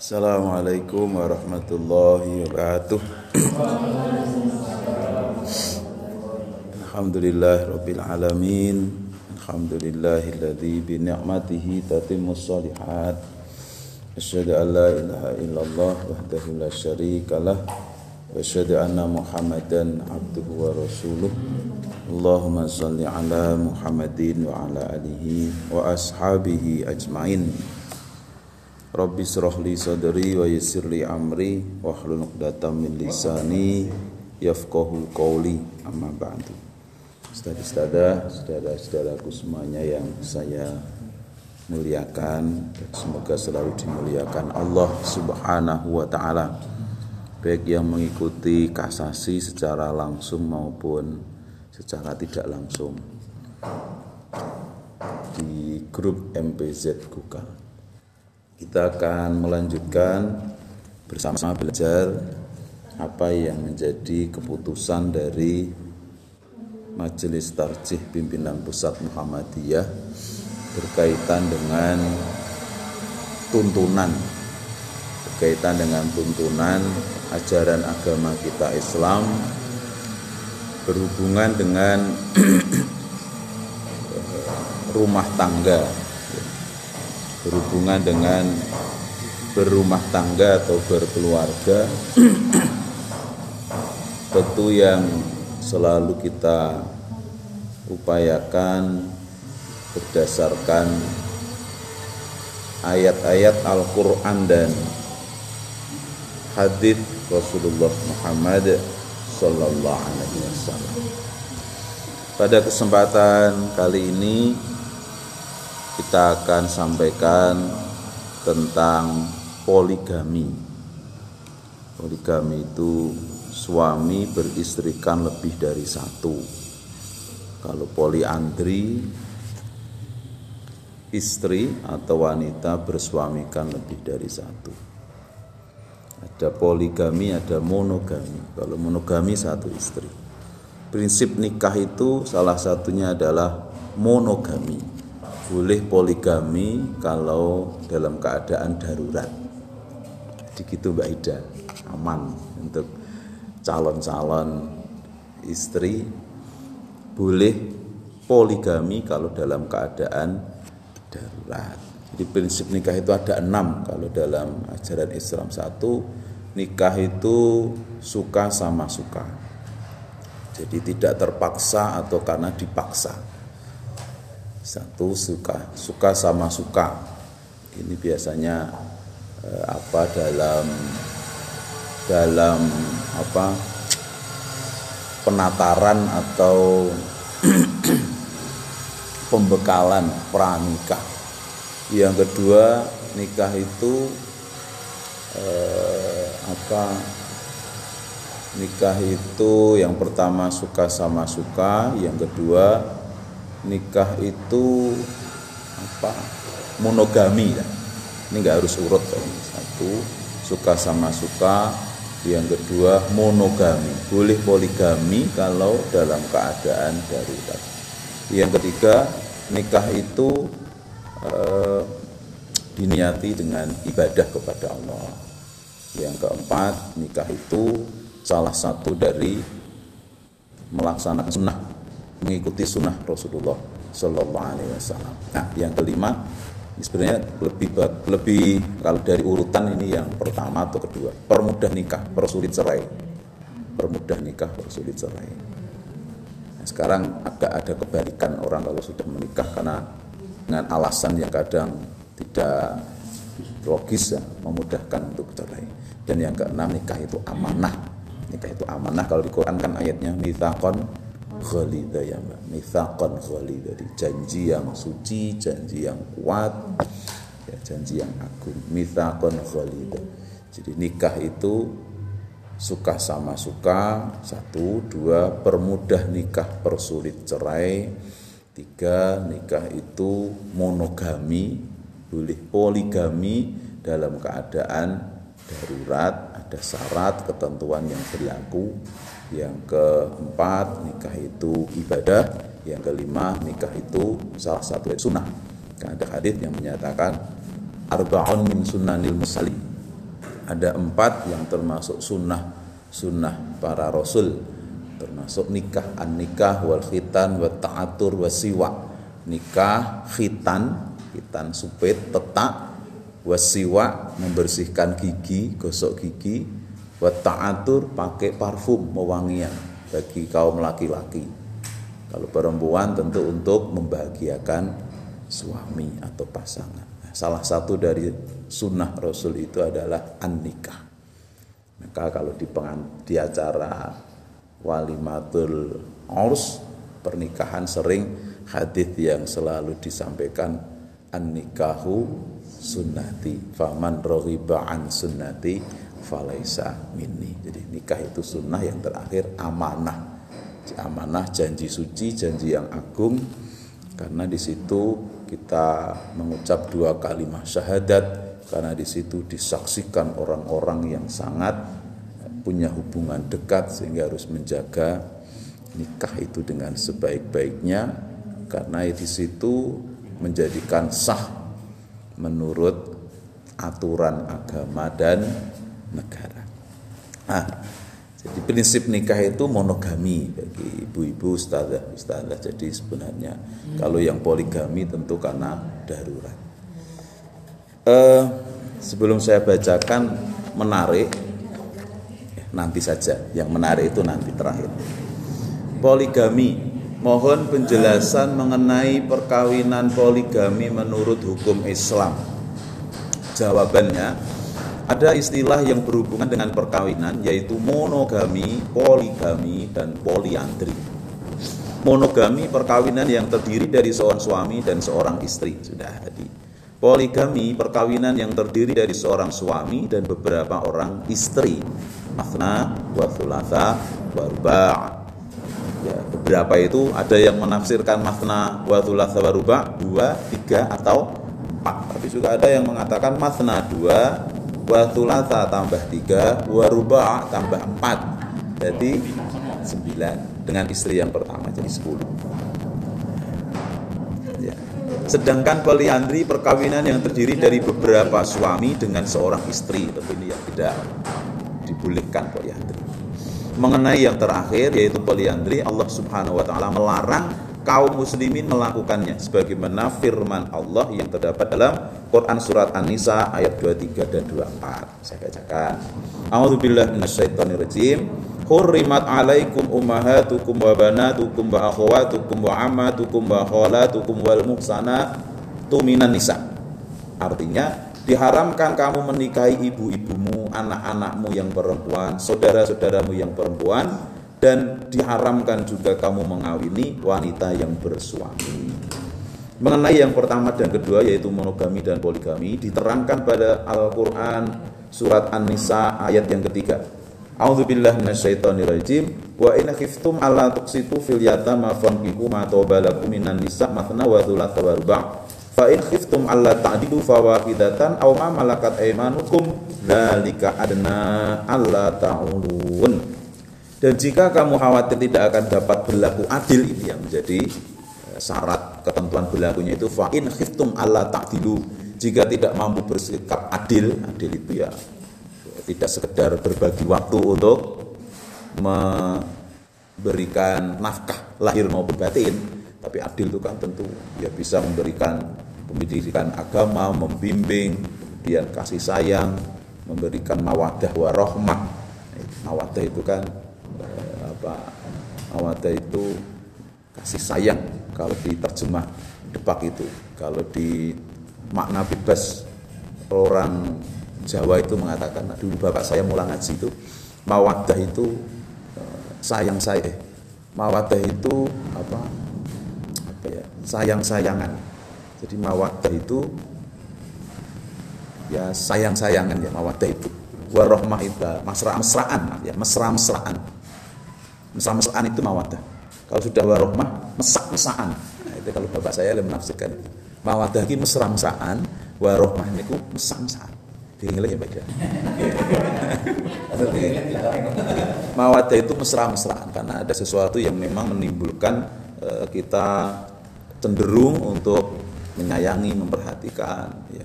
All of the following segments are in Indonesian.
Assalamualaikum warahmatullahi wabarakatuh. Alhamdulillah rabbil alamin. Alhamdulillahilladzi bi ni'matihi tatimmus shalihat. Asyhadu an la ilaha illallah wahdahu la syarikalah wa asyhadu anna Muhammadan abduhu wa rasuluh. Allahumma shalli ala Muhammadin wa ala alihi wa ashabihi ajmain. Rabbi syrah li sadri wa yassir li amri wa hlul 'uqdatam min lisani yafqahu qawli amma ba'du. Saudara-saudara, saudara-saudaraku semuanya yang saya muliakan semoga selalu dimuliakan Allah Subhanahu wa taala. Baik yang mengikuti kasasi secara langsung maupun secara tidak langsung di grup MPZ Google kita akan melanjutkan bersama belajar apa yang menjadi keputusan dari Majelis Tarjih Pimpinan Pusat Muhammadiyah berkaitan dengan tuntunan berkaitan dengan tuntunan ajaran agama kita Islam berhubungan dengan rumah tangga berhubungan dengan berumah tangga atau berkeluarga tentu yang selalu kita upayakan berdasarkan ayat-ayat Al-Quran dan hadis Rasulullah Muhammad Sallallahu Alaihi Wasallam. Pada kesempatan kali ini kita akan sampaikan tentang poligami. Poligami itu suami beristrikan lebih dari satu. Kalau poliandri, istri atau wanita bersuamikan lebih dari satu. Ada poligami, ada monogami. Kalau monogami satu istri. Prinsip nikah itu salah satunya adalah monogami boleh poligami kalau dalam keadaan darurat. Jadi gitu Mbak Ida, aman untuk calon-calon istri boleh poligami kalau dalam keadaan darurat. Jadi prinsip nikah itu ada enam kalau dalam ajaran Islam satu nikah itu suka sama suka. Jadi tidak terpaksa atau karena dipaksa satu suka suka sama suka. Ini biasanya eh, apa dalam dalam apa penataran atau pembekalan pranikah yang kedua nikah itu eh, apa nikah itu yang pertama suka sama suka yang kedua nikah itu apa? Monogami ya. ini nggak harus urut satu suka sama suka. Yang kedua monogami. Boleh poligami kalau dalam keadaan darurat. Yang ketiga nikah itu eh, diniati dengan ibadah kepada Allah. Yang keempat nikah itu salah satu dari melaksanakan sunnah mengikuti sunnah Rasulullah Shallallahu Alaihi Wasallam. Nah, yang kelima sebenarnya lebih lebih kalau dari urutan ini yang pertama atau kedua permudah nikah persulit cerai. Permudah nikah persulit cerai. Nah, sekarang agak ada kebalikan orang kalau sudah menikah karena dengan alasan yang kadang tidak logis ya memudahkan untuk cerai. Dan yang keenam nikah itu amanah. Nikah itu amanah. Kalau di Quran kan ayatnya mitsaqon ghalidha ya mbak mithaqan ghalidha janji yang suci janji yang kuat ya janji yang agung. Mithaqan ghalidha jadi nikah itu suka sama suka satu dua permudah nikah persulit cerai. Tiga nikah itu monogami boleh poligami dalam keadaan darurat ada syarat ketentuan yang berlaku yang keempat, nikah itu ibadah. Yang kelima, nikah itu salah satu sunnah. Karena ada hadis yang menyatakan arba'un min sunnanil musali. ada empat yang termasuk sunnah sunnah para rasul termasuk nikah an nikah wal khitan wa ta'atur wa siwa nikah khitan khitan supit tetak wasiwa membersihkan gigi gosok gigi wa ta'atur pakai parfum mewangian bagi kaum laki-laki kalau perempuan tentu untuk membahagiakan suami atau pasangan salah satu dari sunnah Rasul itu adalah an-nikah. Maka kalau di, pengan, di acara walimatul urs pernikahan sering hadis yang selalu disampaikan an-nikahu sunnati faman raghiba an sunnati falaisa minni. Jadi nikah itu sunnah yang terakhir amanah. Amanah janji suci, janji yang agung karena di situ kita mengucap dua kalimat syahadat karena di situ disaksikan orang-orang yang sangat punya hubungan dekat sehingga harus menjaga nikah itu dengan sebaik-baiknya karena di situ menjadikan sah menurut aturan agama dan negara. Nah, jadi prinsip nikah itu monogami bagi ibu-ibu ustazah ustazah. Jadi sebenarnya kalau yang poligami tentu karena darurat. Uh, sebelum saya bacakan menarik ya, nanti saja yang menarik itu nanti terakhir. Poligami mohon penjelasan mengenai perkawinan poligami menurut hukum Islam. Jawabannya ada istilah yang berhubungan dengan perkawinan yaitu monogami, poligami, dan poliandri. Monogami perkawinan yang terdiri dari seorang suami dan seorang istri sudah tadi. Poligami perkawinan yang terdiri dari seorang suami dan beberapa orang istri. Mathna, wa thulatha. Ya, beberapa itu ada yang menafsirkan mathna wa thulatha wa ruba' dua, tiga atau empat. Tapi juga ada yang mengatakan mathna dua, wa tambah 3 wa ruba' tambah 4 jadi 9 dengan istri yang pertama jadi 10 ya. sedangkan poliandri perkawinan yang terdiri dari beberapa suami dengan seorang istri. Tapi ini yang tidak dibolehkan poliandri mengenai yang terakhir yaitu poliandri Allah Subhanahu wa taala melarang kaum muslimin melakukannya sebagaimana firman Allah yang terdapat dalam Quran surat An-Nisa ayat 23 dan 24. Saya bacakan. A'udzubillahi minasyaitonirrajim. Hurrimat alaikum ummahatukum wa banatukum wa akhwatukum wa ammatukum wa khalatukum wal muhsanatu minan nisa. Artinya diharamkan kamu menikahi ibu-ibumu, anak-anakmu yang perempuan, saudara-saudaramu yang perempuan, dan diharamkan juga kamu mengawini wanita yang bersuami. Mengenai yang pertama dan kedua yaitu monogami dan poligami diterangkan pada Al-Qur'an surat An-Nisa ayat yang ketiga. A'udzubillahi minasyaitonirrajim wa in khiftum alla tuqsitu fil yatama fankihu ma tawbalakum minan nisa mathna wa thulatha wa ruba' fa in khiftum alla ta'dilu fawahidatan aw ma malakat aymanukum dzalika adna alla ta'ulun dan jika kamu khawatir tidak akan dapat berlaku adil ini yang menjadi eh, syarat ketentuan berlakunya itu fa in khiftum alla ta'dilu. Jika tidak mampu bersikap adil, adil itu ya tidak sekedar berbagi waktu untuk memberikan nafkah lahir maupun batin, tapi adil itu kan tentu ya bisa memberikan pendidikan agama, membimbing, kemudian kasih sayang, memberikan mawadah warahmah. Mawadah itu kan apa awada itu kasih sayang kalau diterjemah depak itu. Kalau di makna bebas orang Jawa itu mengatakan nah, dulu bapak saya mulai ngaji itu mawadah itu eh, sayang saya. Mawadah itu apa? Apa ya? Sayang sayangan jadi mawadah itu ya sayang sayangan ya mawadah itu. Warohmah itu mesra mesraan ya mesra mesraan mesra-mesraan itu mawadah kalau sudah warohmah mesak-mesaan nah, itu kalau bapak saya yang menafsirkan. Mawadah ini mesra-mesaan warohmah itu mesak-mesaan Diingat ya baca mawadah itu mesra-mesraan karena ada sesuatu yang memang menimbulkan uh, kita cenderung untuk menyayangi memperhatikan ya,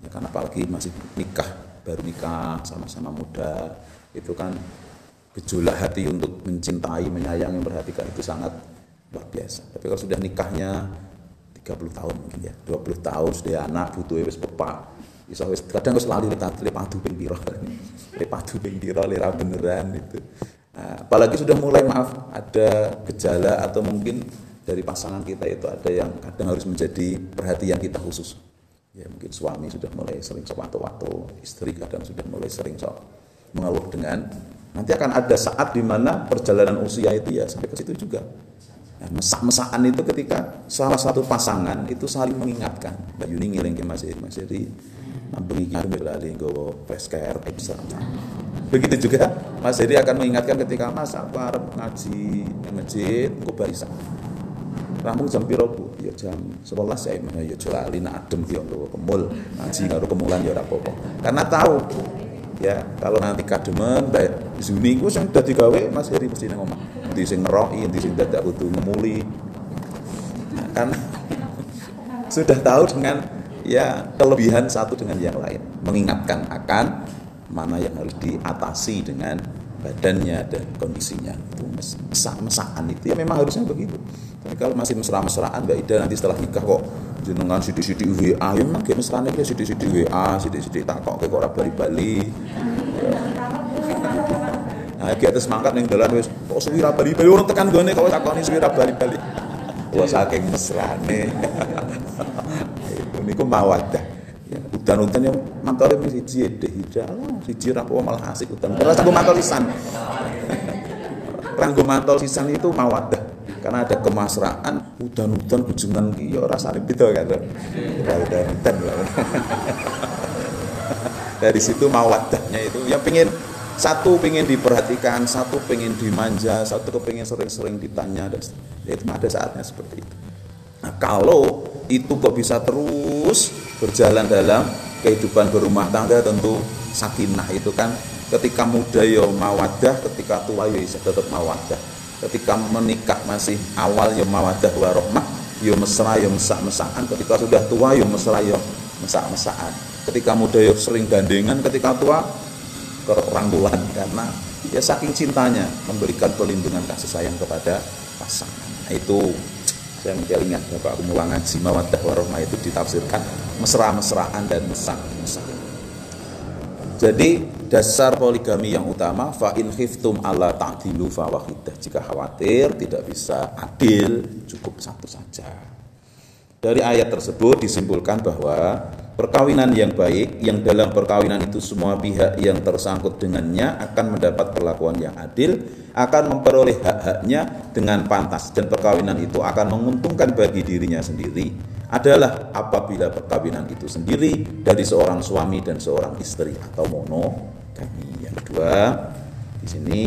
ya karena apalagi masih nikah baru nikah sama-sama muda itu kan gejolak hati untuk mencintai, menyayangi, memperhatikan itu sangat luar biasa. Tapi kalau sudah nikahnya 30 tahun mungkin ya, 20 tahun sudah anak butuh wis pepak. Iso wis kadang wis lali le padu ping pira. Le padu ping pira lera beneran itu. Nah, apalagi sudah mulai maaf ada gejala atau mungkin dari pasangan kita itu ada yang kadang harus menjadi perhatian kita khusus. Ya mungkin suami sudah mulai sering sewaktu-waktu, istri kadang sudah mulai sering sok mengeluh dengan nanti akan ada saat di mana perjalanan usia itu ya sampai ke situ juga Nah, mesak-mesakan itu ketika salah satu pasangan itu saling mengingatkan. Mbak Yuni ngiling ke Mas Eri, Mas Eri lali nggawa care Begitu juga Mas Eri akan mengingatkan ketika Mas aku arep ngaji di masjid engko barisan. Rampung jam piro Bu? Ya jam 11 saya mana ya lali nak adem ki kemul ngaji karo kemulan ya apa-apa. Karena tahu ya kalau nanti kademen baik Zuni ku sing dadi gawe Mas Heri mesti nang omah. Endi sing ngeroki endi sing dadak kudu ngemuli. Nah, kan sudah tahu dengan ya kelebihan satu dengan yang lain. Mengingatkan akan mana yang harus diatasi dengan badannya dan kondisinya. Itu mesak-mesakan itu ya memang harusnya begitu. Tapi kalau masih mesra-mesraan Mbak Ida nanti setelah nikah kok jenengan sidik-sidik WA ya memang game mesrane ki sidik-sidik WA sidik-sidik tak kok ora bali-bali Nah, iki atas mangkat ning dalan wis kok suwi ra bali-bali urung tekan gone kok takoni suwi ra bali-bali. Wah saking mesrane. Niku mawadah. Ya, udan-udan yang mantore siji deh hijau, siji ra malah asik udan. Terus aku mantol lisan. Ranggo mantol sisan itu mawadah karena ada kemasraan udan-udan bujengan ki ya rasane beda kan udan dari situ mawadahnya itu yang pingin satu pengen diperhatikan, satu pengen dimanja, satu pengen sering-sering ditanya dan ya itu ada saatnya seperti itu. Nah, kalau itu kok bisa terus berjalan dalam kehidupan berumah tangga tentu sakinah itu kan ketika muda ya mawadah, ketika tua ya tetap mawadah. Ketika menikah masih awal ya mawadah warohmah ya mesra ya mesak-mesakan ketika sudah tua ya mesra ya mesak-mesakan ketika muda ya sering gandengan ketika tua kerangkulan karena ya saking cintanya memberikan perlindungan kasih sayang kepada pasangan nah, itu saya ingat Bapak aku mulai ngaji mawadah warohmah itu ditafsirkan mesra-mesraan dan mesak-mesakan jadi dasar poligami yang utama fa in khiftum alla ta'dilu fa wahidah. Jika khawatir tidak bisa adil, cukup satu saja. Dari ayat tersebut disimpulkan bahwa perkawinan yang baik yang dalam perkawinan itu semua pihak yang tersangkut dengannya akan mendapat perlakuan yang adil, akan memperoleh hak-haknya dengan pantas dan perkawinan itu akan menguntungkan bagi dirinya sendiri adalah apabila perkawinan itu sendiri dari seorang suami dan seorang istri atau monogami. Yang kedua, di sini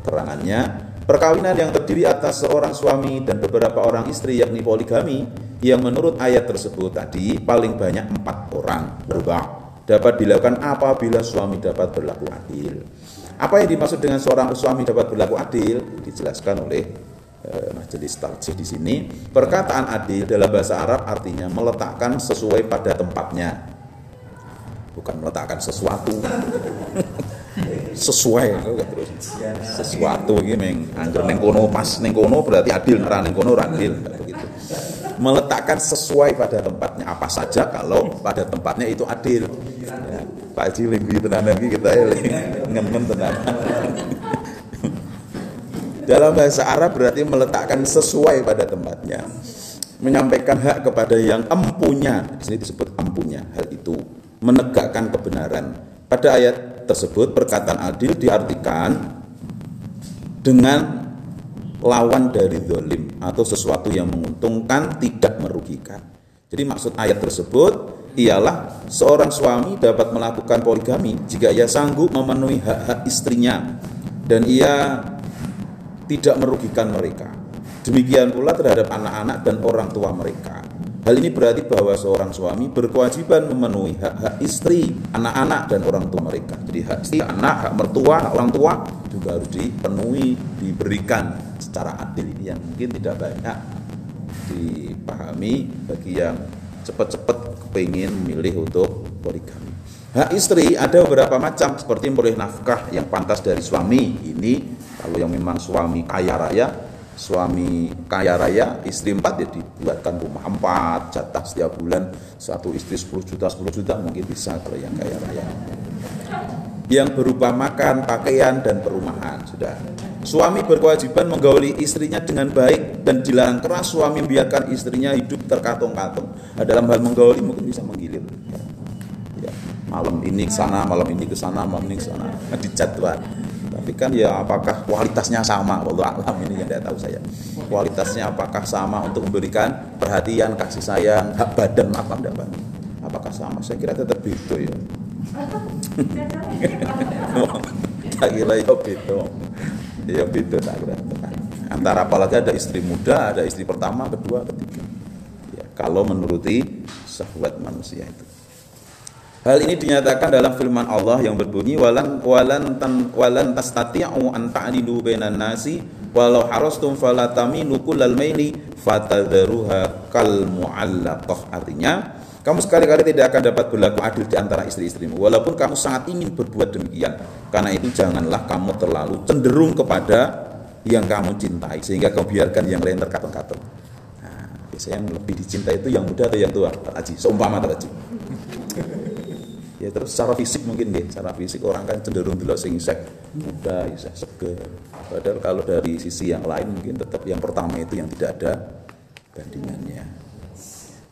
keterangannya perkawinan yang terdiri atas seorang suami dan beberapa orang istri yakni poligami yang menurut ayat tersebut tadi paling banyak empat orang berubah. Dapat dilakukan apabila suami dapat berlaku adil. Apa yang dimaksud dengan seorang suami dapat berlaku adil? Dijelaskan oleh Eh, majelis tarjih di sini. Perkataan adil dalam bahasa Arab artinya meletakkan sesuai pada tempatnya. Bukan meletakkan sesuatu. Sesuai sesuatu ini meng angger neng kono pas neng kono berarti adil ora neng kono adil meletakkan sesuai pada tempatnya apa saja kalau pada tempatnya itu adil ya, Pak Haji lebih tenang lagi kita ya ngemen tenang dalam bahasa Arab berarti meletakkan sesuai pada tempatnya. Menyampaikan hak kepada yang empunya. Di sini disebut empunya hal itu. Menegakkan kebenaran. Pada ayat tersebut perkataan adil diartikan dengan lawan dari dolim atau sesuatu yang menguntungkan tidak merugikan. Jadi maksud ayat tersebut ialah seorang suami dapat melakukan poligami jika ia sanggup memenuhi hak-hak istrinya dan ia tidak merugikan mereka. Demikian pula terhadap anak-anak dan orang tua mereka. Hal ini berarti bahwa seorang suami berkewajiban memenuhi hak-hak istri, anak-anak, dan orang tua mereka. Jadi hak istri, anak, hak mertua, hak orang tua juga harus dipenuhi, diberikan secara adil. Ini yang mungkin tidak banyak dipahami bagi yang cepat-cepat kepingin memilih untuk poligami. Hak istri ada beberapa macam seperti memperoleh nafkah yang pantas dari suami. Ini kalau yang memang suami kaya raya, suami kaya raya, istri empat ya dibuatkan rumah empat, jatah setiap bulan satu istri 10 juta, 10 juta mungkin bisa kalau yang kaya raya. Yang berupa makan, pakaian, dan perumahan sudah. Suami berkewajiban menggauli istrinya dengan baik dan dilarang keras suami membiarkan istrinya hidup terkatung-katung. Nah, dalam hal menggauli mungkin bisa menggilir malam ini ke sana, malam ini ke sana, malam ini ke sana, dijadwal. Tapi kan ya apakah kualitasnya sama? Kalau alam ini yang tidak tahu saya. Kualitasnya apakah sama untuk memberikan perhatian, kasih sayang, hak badan apa enggak Apakah sama? Saya kira tetap beda ya. Tak kira ya beda. Ya beda tak kira. Antara apalagi ada istri muda, ada istri pertama, kedua, ketiga. Ya, kalau menuruti syahwat manusia itu. Hal ini dinyatakan dalam firman Allah yang berbunyi walan walan tan walan tastati'u an ta'dilu bainan nasi walau harastum taminu kullal maili fatadharuha kal mu'allaqah artinya kamu sekali-kali tidak akan dapat berlaku adil di antara istri-istrimu. Walaupun kamu sangat ingin berbuat demikian. Karena itu janganlah kamu terlalu cenderung kepada yang kamu cintai. Sehingga kamu biarkan yang lain terkatung-katung. Nah, biasanya yang lebih dicintai itu yang muda atau yang tua? Haji seumpama Haji ya terus secara fisik mungkin deh secara fisik orang kan cenderung dulu sing isek muda isek seger. Padahal kalau dari sisi yang lain mungkin tetap yang pertama itu yang tidak ada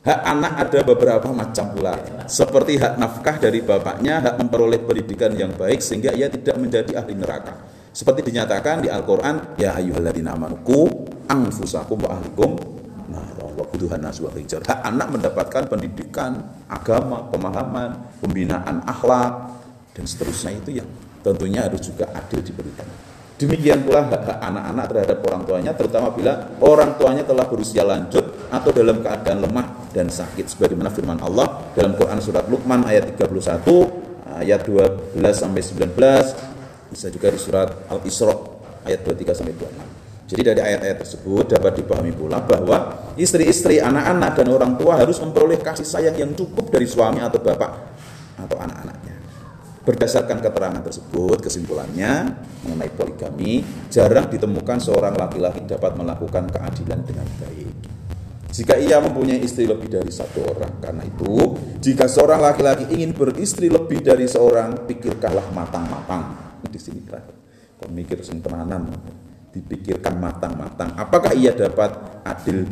hak anak ada beberapa macam pula seperti hak nafkah dari bapaknya hak memperoleh pendidikan yang baik sehingga ia tidak menjadi ahli neraka seperti dinyatakan di Al-Quran ya ayyuhalladzina amanuku anfusakum wa ahlikum kebutuhan naswa rijal. Hak anak mendapatkan pendidikan, agama, pemahaman, pembinaan akhlak, dan seterusnya itu yang tentunya harus juga adil diberikan. Demikian pula hak-hak anak-anak terhadap orang tuanya, terutama bila orang tuanya telah berusia lanjut atau dalam keadaan lemah dan sakit. Sebagaimana firman Allah dalam Quran Surat Luqman ayat 31, ayat 12 sampai 19, bisa juga di Surat Al-Isra ayat 23 sampai 26. Jadi dari ayat-ayat tersebut dapat dipahami pula bahwa istri-istri, anak-anak dan orang tua harus memperoleh kasih sayang yang cukup dari suami atau bapak atau anak-anaknya. Berdasarkan keterangan tersebut, kesimpulannya mengenai poligami, jarang ditemukan seorang laki-laki dapat melakukan keadilan dengan baik. Jika ia mempunyai istri lebih dari satu orang, karena itu, jika seorang laki-laki ingin beristri lebih dari seorang, pikirkanlah matang-matang. Di sini terakhir, pemikir sing tenanan? Dipikirkan matang-matang. Apakah ia dapat adil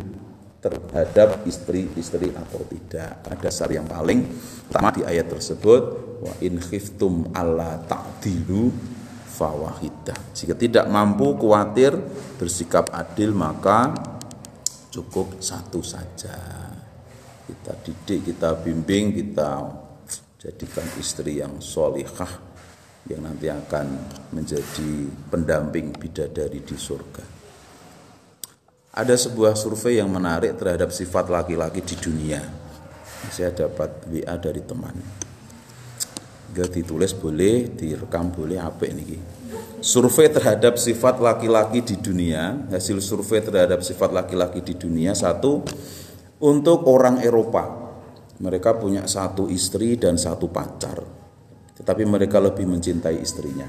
terhadap istri-istri atau tidak? Pada dasar yang paling pertama di ayat tersebut wa in khiftum alla ta'dilu fawahidah. Jika tidak mampu khawatir bersikap adil maka cukup satu saja kita didik kita bimbing kita jadikan istri yang solihah yang nanti akan menjadi pendamping bidadari di surga. Ada sebuah survei yang menarik terhadap sifat laki-laki di dunia. Saya dapat WA dari teman. Gak ditulis boleh, direkam boleh apa ini? Survei terhadap sifat laki-laki di dunia, hasil survei terhadap sifat laki-laki di dunia satu untuk orang Eropa. Mereka punya satu istri dan satu pacar tetapi mereka lebih mencintai istrinya.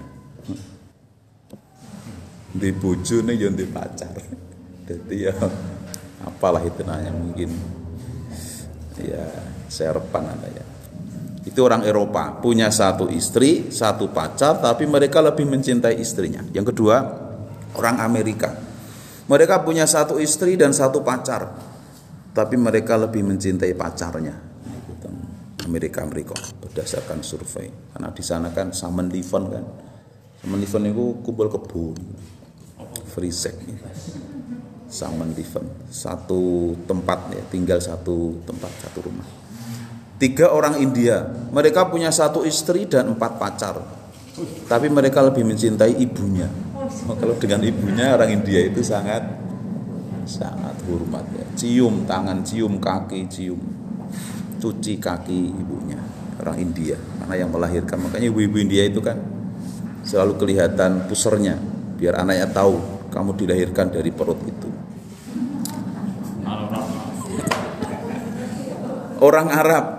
Di bojo nih yang di pacar. Jadi ya apalah itu nanya mungkin ya serpan ya. Itu orang Eropa. Punya satu istri, satu pacar, tapi mereka lebih mencintai istrinya. Yang kedua, orang Amerika. Mereka punya satu istri dan satu pacar, tapi mereka lebih mencintai pacarnya. Amerika Amerika berdasarkan survei. Karena di sana kan Salmon Livon kan. Salmon Livon itu kumpul kebun free sex Salmon Livon satu tempat ya tinggal satu tempat satu rumah tiga orang India. Mereka punya satu istri dan empat pacar. Tapi mereka lebih mencintai ibunya. Oh, kalau dengan ibunya orang India itu sangat sangat hormat ya. Cium tangan cium kaki cium cuci kaki ibunya. Orang India karena yang melahirkan. Makanya ibu-ibu India itu kan selalu kelihatan pusernya biar anaknya tahu kamu dilahirkan dari perut itu. Orang Arab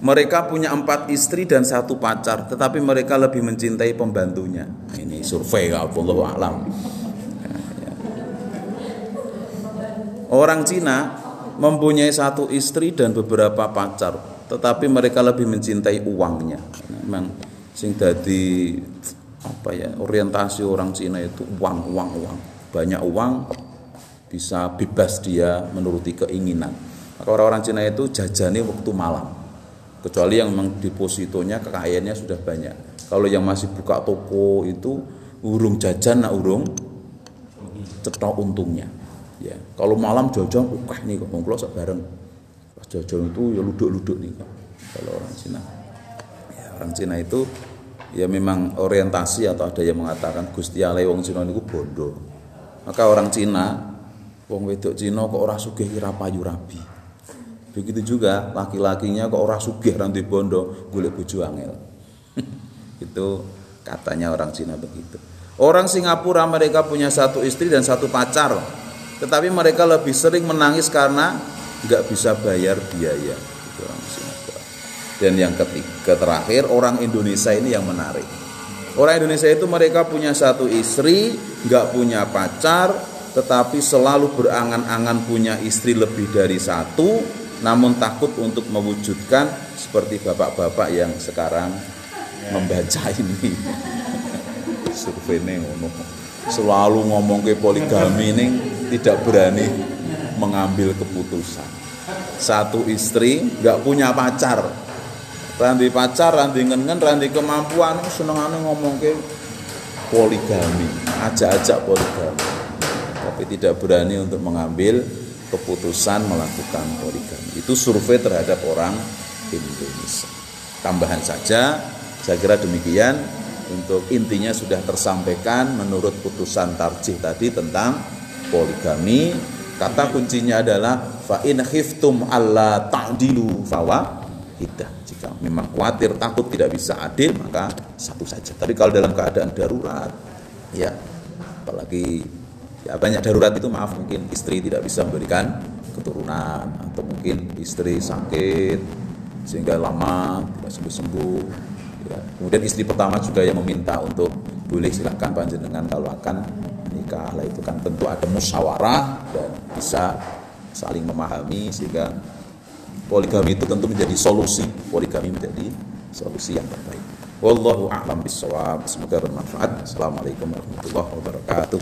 mereka punya empat istri dan satu pacar, tetapi mereka lebih mencintai pembantunya. Ini survei Allah alam. Ya, ya. Orang Cina mempunyai satu istri dan beberapa pacar, tetapi mereka lebih mencintai uangnya. Memang sing jadi apa ya orientasi orang Cina itu uang uang uang banyak uang bisa bebas dia menuruti keinginan maka orang-orang Cina itu jajani waktu malam kecuali yang memang depositonya kekayaannya sudah banyak. Kalau yang masih buka toko itu urung jajan nak urung cetok untungnya. Ya kalau malam jajan wah nih kok ngomong bareng. Pas jajan itu ya luduk-luduk nih kok. Kalau orang Cina. Ya orang Cina itu ya memang orientasi atau ada yang mengatakan Gusti Allah wong Cina niku bondo maka orang Cina wong wedok Cina kok ora sugih ira payu rabi Begitu juga laki-lakinya kok orang sugih ranti bondo golek bojo angel. itu katanya orang Cina begitu. Orang Singapura mereka punya satu istri dan satu pacar. Tetapi mereka lebih sering menangis karena nggak bisa bayar biaya. Itu orang Singapura. Dan yang ketiga terakhir orang Indonesia ini yang menarik. Orang Indonesia itu mereka punya satu istri, nggak punya pacar, tetapi selalu berangan-angan punya istri lebih dari satu, namun takut untuk mewujudkan seperti bapak-bapak yang sekarang membaca ini. Survei ini selalu ngomong ke poligami ini tidak berani mengambil keputusan. Satu istri nggak punya pacar. Randi pacar randi ngen randi kemampuan senengannya ngomong ke poligami. Ajak-ajak poligami. Tapi tidak berani untuk mengambil keputusan melakukan poligami. Itu survei terhadap orang Indonesia. Tambahan saja, saya kira demikian untuk intinya sudah tersampaikan menurut putusan tarjih tadi tentang poligami. Kata kuncinya adalah fa in khiftum alla ta'dilu fawa hidah. Jika memang khawatir takut tidak bisa adil maka satu saja. Tapi kalau dalam keadaan darurat ya apalagi ya banyak darurat itu maaf mungkin istri tidak bisa memberikan keturunan atau mungkin istri sakit sehingga lama tidak sembuh-sembuh ya. kemudian istri pertama juga yang meminta untuk boleh silakan panjenengan kalau akan nikah lah itu kan tentu ada musyawarah dan bisa saling memahami sehingga poligami itu tentu menjadi solusi poligami menjadi solusi yang terbaik Wallahu a'lam bishawab. Semoga bermanfaat. Assalamualaikum warahmatullahi wabarakatuh.